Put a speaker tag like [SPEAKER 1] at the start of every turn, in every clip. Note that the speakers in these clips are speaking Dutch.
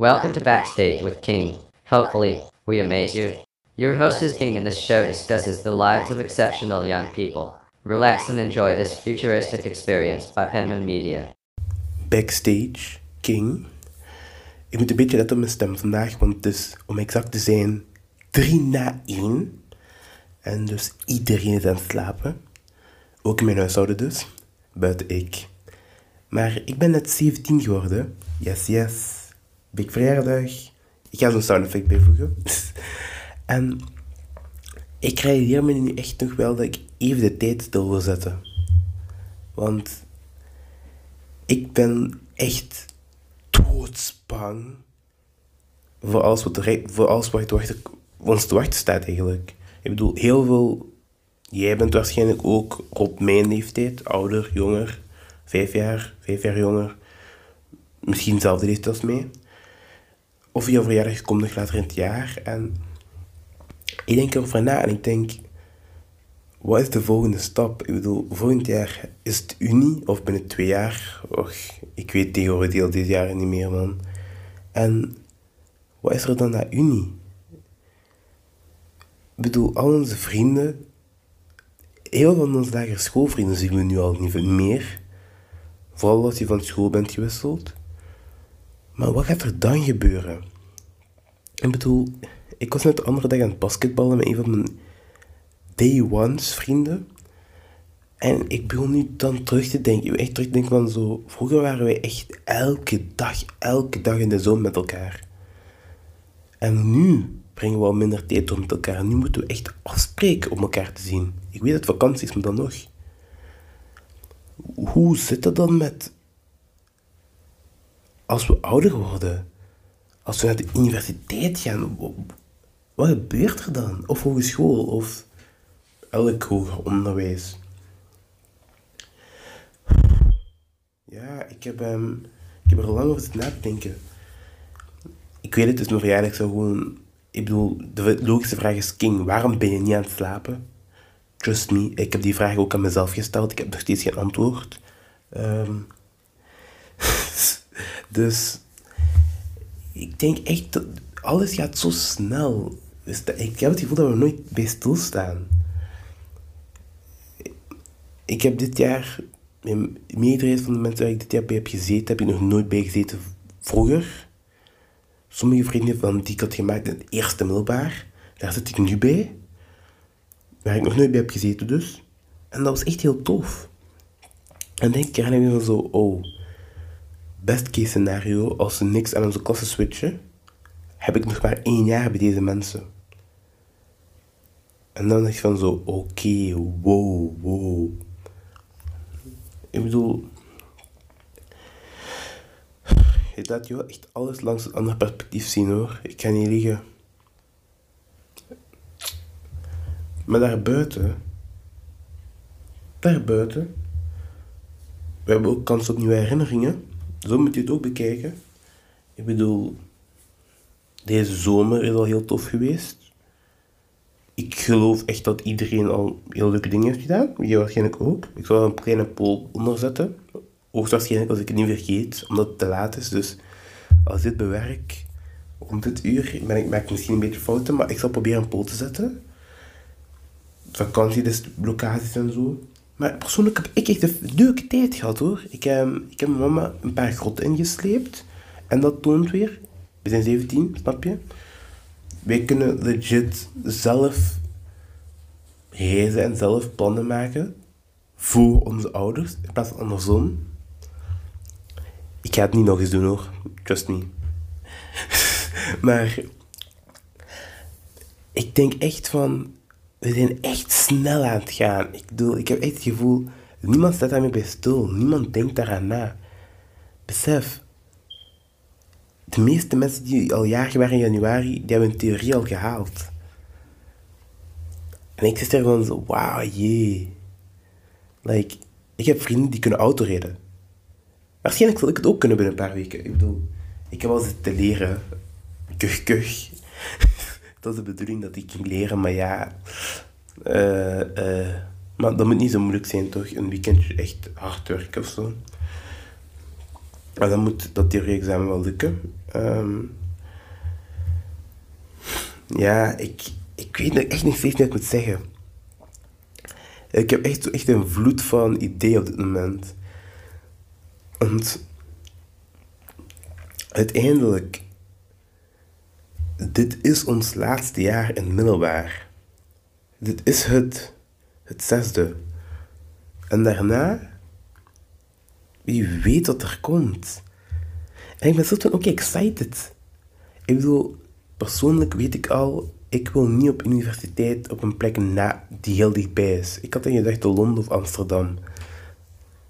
[SPEAKER 1] Welcome to Backstage with King. Hopefully, we amaze you. Your host is King, and this show discusses the lives of exceptional young people. Relax and enjoy this futuristic experience by Penman Media.
[SPEAKER 2] Backstage, King. Ik moet een beetje letten op mijn stem vandaag, want het is, om exact te zijn, 3 na 1. En dus iedereen is aan het slapen. Ook in mijn huishouden dus. Buiten ik. Maar ik ben net 17 geworden. Yes, yes. Big. Ik ga zo'n sound effect bijvoegen. en ik realiseer me nu echt nog wel dat ik even de tijd stil wil zetten. Want ik ben echt doodsbang voor alles wat, er, voor alles wat wacht, ons te wachten staat eigenlijk. Ik bedoel, heel veel... Jij bent waarschijnlijk ook op mijn leeftijd, ouder, jonger, vijf jaar, vijf jaar jonger. Misschien dezelfde leeftijd als mij. Of jouw verjaardag komt nog later in het jaar. En ik denk erover na en ik denk... Wat is de volgende stap? Ik bedoel, volgend jaar is het Unie, of binnen twee jaar. Och, ik weet tegenwoordig deel dit jaar niet meer, man. En wat is er dan na Unie? Ik bedoel, al onze vrienden, heel veel van onze lagere schoolvrienden zien we nu al niet meer. Vooral als je van school bent gewisseld. Maar wat gaat er dan gebeuren? Ik bedoel, ik was net de andere dag aan het basketballen met een van mijn day ones vrienden. En ik begon nu dan terug te denken, echt terug te denken van zo, vroeger waren wij echt elke dag, elke dag in de zon met elkaar. En nu brengen we al minder tijd door met elkaar. Nu moeten we echt afspreken om elkaar te zien. Ik weet dat vakantie is, maar dan nog. Hoe zit het dan met... Als we ouder worden? Als we naar de universiteit gaan? Wat gebeurt er dan? Of hogeschool? Of elk hoger onderwijs? Ja, ik heb, um, ik heb er lang over zitten nadenken. Ik weet het, is mijn verjaardag. Zou gewoon ik bedoel, de logische vraag is, King, waarom ben je niet aan het slapen? Trust me, ik heb die vraag ook aan mezelf gesteld. Ik heb nog steeds geen antwoord. Um, dus ik denk echt dat alles gaat zo snel. Dus ik heb het gevoel dat we nooit bij stilstaan. Ik heb dit jaar, in meerderheid van de mensen waar ik dit jaar bij heb gezeten, heb ik nog nooit bij gezeten vroeger. Sommige vrienden van die ik had gemaakt in het eerste middelbaar, daar zit ik nu bij. Waar ik nog nooit bij heb gezeten dus. En dat was echt heel tof. En denk ik herinner me zo, oh, best case scenario, als ze niks aan onze klasse switchen, heb ik nog maar één jaar bij deze mensen. En dan dacht ik van zo, oké, wow, wow. Ik bedoel, je laat je wel echt alles langs een ander perspectief zien hoor. Ik kan niet liegen. Maar daarbuiten, daarbuiten, we hebben ook kans op nieuwe herinneringen. Zo moet je het ook bekijken. Ik bedoel, deze zomer is al heel tof geweest. Ik geloof echt dat iedereen al heel leuke dingen heeft gedaan. Jij waarschijnlijk ook. Ik zal een kleine poll onderzetten hoogstwaarschijnlijk als ik het niet vergeet, omdat het te laat is. Dus als dit bewerk rond dit uur, ben ik, maak ik misschien een beetje fouten, maar ik zal proberen een poll te zetten. Vakantie, dus locaties en zo. Maar persoonlijk heb ik echt een leuke tijd gehad hoor. Ik, heb, ik heb mama een paar grotten ingesleept. En dat toont weer, we zijn 17, snap je? Wij kunnen legit zelf reizen en zelf plannen maken voor onze ouders in plaats van andersom. Ik ga het niet nog eens doen hoor. Trust me. maar ik denk echt van, we zijn echt snel aan het gaan. Ik bedoel, ik heb echt het gevoel, niemand staat daarmee bij stil. Niemand denkt daaraan na. Besef, de meeste mensen die al jaren waren in januari, die hebben hun theorie al gehaald. En ik zit er gewoon zo, wauw, jee. Like, ik heb vrienden die kunnen autorijden. Waarschijnlijk zal ik het ook kunnen binnen een paar weken. Ik bedoel, ik heb al zitten leren. Kuch, kuch. Dat is de bedoeling dat ik ging leren, maar ja. Uh, uh, maar dat moet niet zo moeilijk zijn, toch? Een weekendje echt hard werken of zo. Maar dan moet dat theorie-examen wel lukken. Ehm, ja, ik, ik weet echt niet steeds wat ik moet zeggen. Ik heb echt, echt een vloed van ideeën op dit moment. Want uiteindelijk, dit is ons laatste jaar in middelbaar. Dit is het, het zesde. En daarna, wie weet wat er komt. En ik ben soort van ook excited. Ik bedoel, persoonlijk weet ik al, ik wil niet op universiteit op een plek na die heel dichtbij is. Ik had dan gedacht Londen of Amsterdam.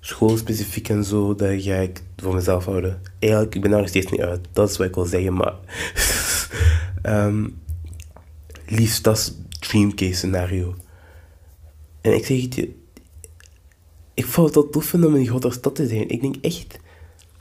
[SPEAKER 2] Schoolspecifiek en zo, daar ga ik voor mezelf houden. Eigenlijk, ik ben daar nog steeds niet uit. Dat is wat ik wil zeggen, maar... um, liefst, dat is scenario. En ik zeg het je... Ik vond het wel tof om in een grote stad te zijn. Ik denk echt...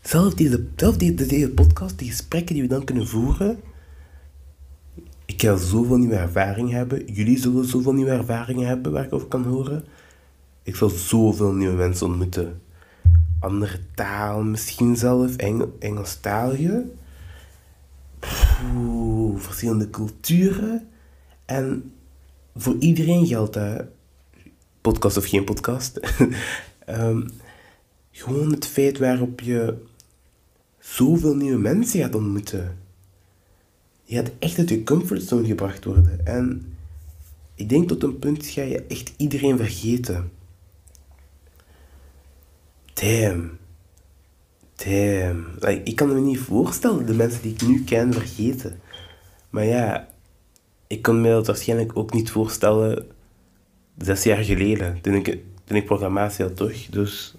[SPEAKER 2] Zelf deze, zelf deze, deze podcast, die gesprekken die we dan kunnen voeren ik ga zoveel nieuwe ervaringen hebben. Jullie zullen zoveel nieuwe ervaringen hebben waar ik over kan horen. Ik zal zoveel nieuwe mensen ontmoeten. Andere taal, misschien zelf Engel, Engelstalige. Oeh, verschillende culturen. En voor iedereen geldt dat. Podcast of geen podcast. um, gewoon het feit waarop je zoveel nieuwe mensen gaat ontmoeten je gaat echt uit je comfortzone gebracht worden. En ik denk tot een punt ga je echt iedereen vergeten. Damn. Damn. ik kan me niet voorstellen de mensen die ik nu ken vergeten. Maar ja, ik kan me dat waarschijnlijk ook niet voorstellen zes jaar geleden, toen ik, toen ik programmatie had, toch? Dus,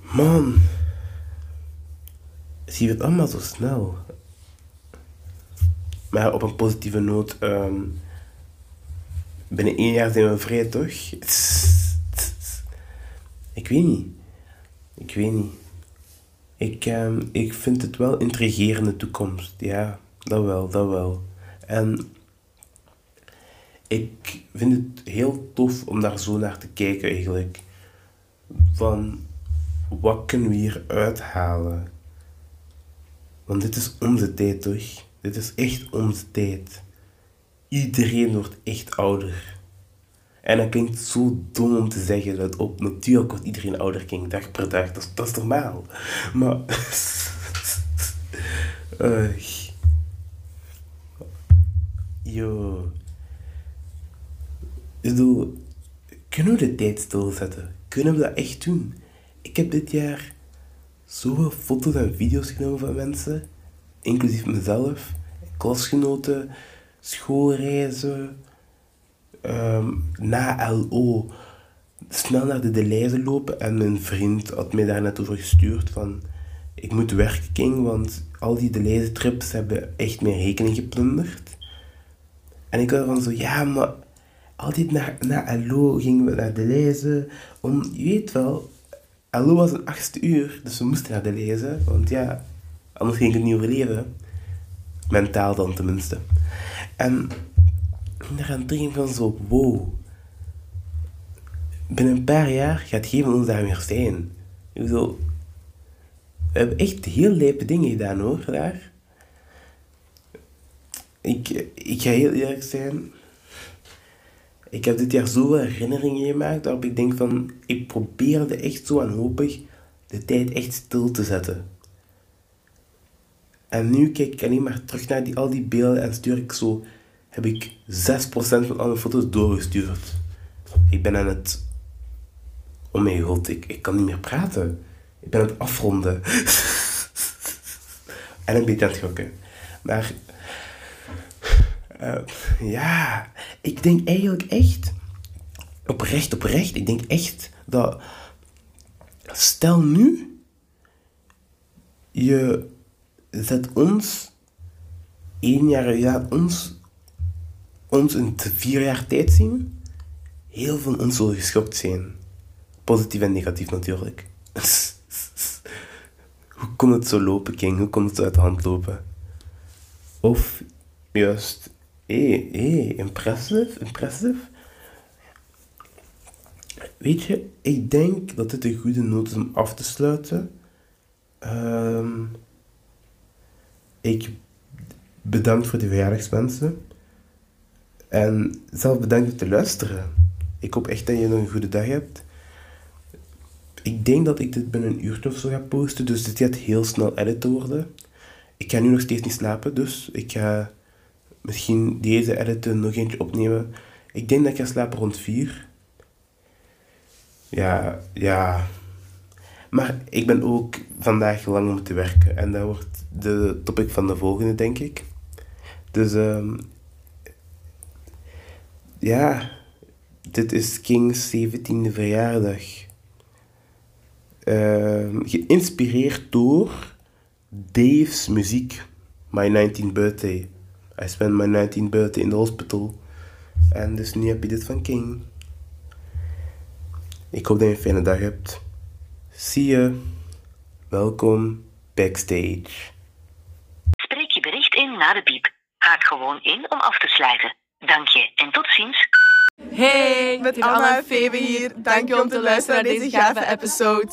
[SPEAKER 2] man, zie je het allemaal zo snel. Maar op een positieve noot, um, binnen één jaar zijn we vrij, toch? Ik weet niet. Ik weet niet. Ik, um, ik vind het wel intrigerende toekomst. Ja, dat wel, dat wel. En ik vind het heel tof om daar zo naar te kijken eigenlijk. Van, wat kunnen we hier uithalen? Want dit is onze tijd, toch? Dit is echt onze tijd. Iedereen wordt echt ouder. En dat klinkt zo dom om te zeggen dat op natuurlijk wordt iedereen ouder, dag per dag. Dat, is normaal. Maar. uh, yo. Ik bedoel, kunnen we de tijd stilzetten? Kunnen we dat echt doen? Ik heb dit jaar zoveel foto's en video's genomen van mensen inclusief mezelf, klasgenoten, schoolreizen, um, na LO snel naar de Deleuze lopen en mijn vriend had mij daar over gestuurd van ik moet werken King, want al die Deleuze trips hebben echt mijn rekening geplunderd. En ik was van zo, ja maar altijd na, na LO gingen we naar de om, je weet wel, LO was een achtste uur, dus we moesten naar de want ja, Anders ging ik het niet overleven. Mentaal dan tenminste. En daaraan ging van zo, wow. Binnen een paar jaar gaat geen van ons daar meer zijn. Ik we hebben echt heel lijpe dingen gedaan hoor, daar. Ik, ik ga heel eerlijk zijn. Ik heb dit jaar zoveel herinneringen gemaakt waarop ik denk van, ik probeerde echt zo wanhopig de tijd echt stil te zetten. En nu kijk ik alleen maar terug naar die, al die beelden en stuur ik zo, heb ik 6% van alle foto's doorgestuurd. Ik ben aan het, oh mijn god, ik, ik kan niet meer praten. Ik ben aan het afronden. en een beetje aan het gokken. Maar, uh, ja, ik denk eigenlijk echt, oprecht, oprecht, ik denk echt dat, stel nu, je zet ons één jaar, ja, ons, ons in vier jaar tijd zien, heel veel ons zullen geschokt zijn. Positief en negatief natuurlijk. Hoe kon het zo lopen, King? Hoe kon het uit de hand lopen? Of juist, hé, hey, hey, impressive, impressive. Weet je, ik denk dat dit een goede noot is om af te sluiten. Ehm, ik bedankt voor de verjaardagswensen. En zelf bedankt om te luisteren. Ik hoop echt dat je nog een goede dag hebt. Ik denk dat ik dit binnen een uurtje of zo ga posten, dus dit gaat heel snel editen worden. Ik ga nu nog steeds niet slapen, dus ik ga misschien deze editen nog eentje opnemen. Ik denk dat ik ga slapen rond 4. Ja, ja. Maar ik ben ook vandaag lang moeten werken. En dat wordt de topic van de volgende, denk ik. Dus ehm ja, dit is King's 17e verjaardag. Ehm, geïnspireerd door Dave's muziek. My 19th birthday. I spent my 19th birthday in the hospital. En dus nu heb je dit van King. Ik hoop dat je een fijne dag hebt. Zie je. Welkom backstage.
[SPEAKER 3] Spreek je bericht in na de piep. Haak gewoon in om af te sluiten. Dank je en tot ziens.
[SPEAKER 4] Hey, met Anna en Febe hier. Dank je om te luisteren naar deze gave episode.